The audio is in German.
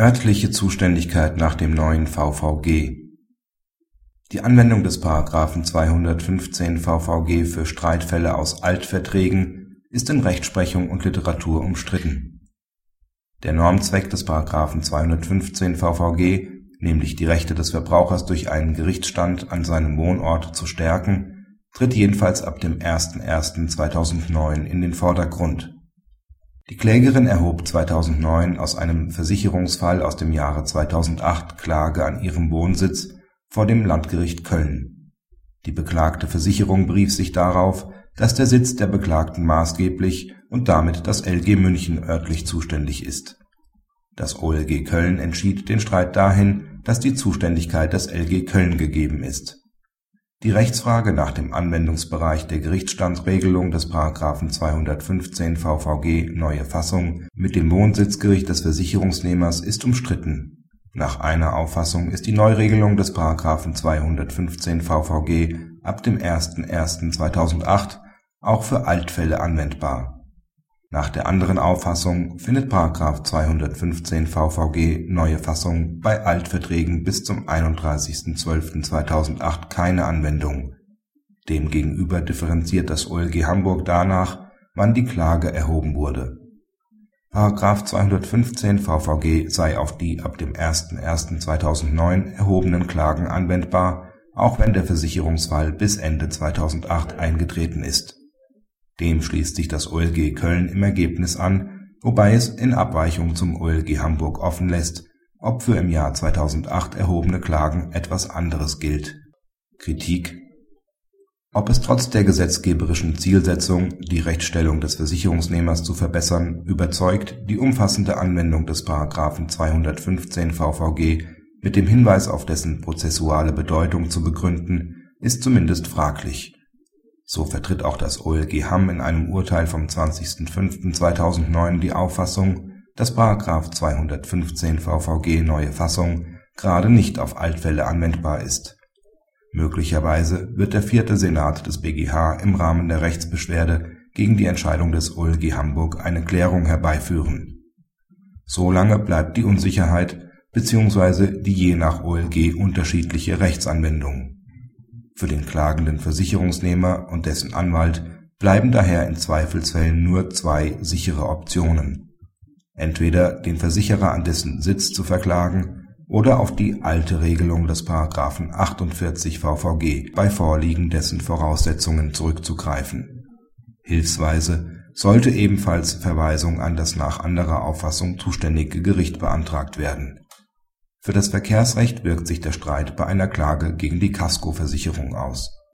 Örtliche Zuständigkeit nach dem neuen VVG Die Anwendung des § 215 VVG für Streitfälle aus Altverträgen ist in Rechtsprechung und Literatur umstritten. Der Normzweck des § 215 VVG, nämlich die Rechte des Verbrauchers durch einen Gerichtsstand an seinem Wohnort zu stärken, tritt jedenfalls ab dem 01.01.2009 in den Vordergrund die Klägerin erhob 2009 aus einem Versicherungsfall aus dem Jahre 2008 Klage an ihrem Wohnsitz vor dem Landgericht Köln. Die beklagte Versicherung berief sich darauf, dass der Sitz der Beklagten maßgeblich und damit das LG München örtlich zuständig ist. Das OLG Köln entschied den Streit dahin, dass die Zuständigkeit des LG Köln gegeben ist die Rechtsfrage nach dem Anwendungsbereich der Gerichtsstandsregelung des § 215 VVG (neue Fassung) mit dem Wohnsitzgericht des Versicherungsnehmers ist umstritten. Nach einer Auffassung ist die Neuregelung des § 215 VVG ab dem 01.01.2008 auch für Altfälle anwendbar nach der anderen Auffassung findet § 215 VVG (neue Fassung) bei Altverträgen bis zum 31.12.2008 keine Anwendung. Demgegenüber differenziert das OLG Hamburg danach, wann die Klage erhoben wurde. § 215 VVG sei auf die ab dem 01.01.2009 erhobenen Klagen anwendbar, auch wenn der Versicherungsfall bis Ende 2008 eingetreten ist dem schließt sich das OLG Köln im Ergebnis an, wobei es in Abweichung zum OLG Hamburg offen lässt, ob für im Jahr 2008 erhobene Klagen etwas anderes gilt. Kritik ob es trotz der gesetzgeberischen Zielsetzung, die Rechtsstellung des Versicherungsnehmers zu verbessern, überzeugt, die umfassende Anwendung des § 215 VVG mit dem Hinweis auf dessen prozessuale Bedeutung zu begründen, ist zumindest fraglich so vertritt auch das OLG Hamm in einem Urteil vom 20.05.2009 die Auffassung, dass § 215 VVG (neue Fassung) gerade nicht auf Altfälle anwendbar ist. Möglicherweise wird der vierte Senat des BGH im Rahmen der Rechtsbeschwerde gegen die Entscheidung des OLG Hamburg eine Klärung herbeiführen. Solange bleibt die Unsicherheit bzw. die je nach OLG unterschiedliche Rechtsanwendung für den klagenden Versicherungsnehmer und dessen Anwalt bleiben daher in Zweifelsfällen nur zwei sichere Optionen: entweder den Versicherer an dessen Sitz zu verklagen oder auf die alte Regelung des § 48 VVG bei Vorliegen dessen Voraussetzungen zurückzugreifen. Hilfsweise sollte ebenfalls Verweisung an das nach anderer Auffassung zuständige Gericht beantragt werden für das Verkehrsrecht wirkt sich der Streit bei einer Klage gegen die Kaskoversicherung aus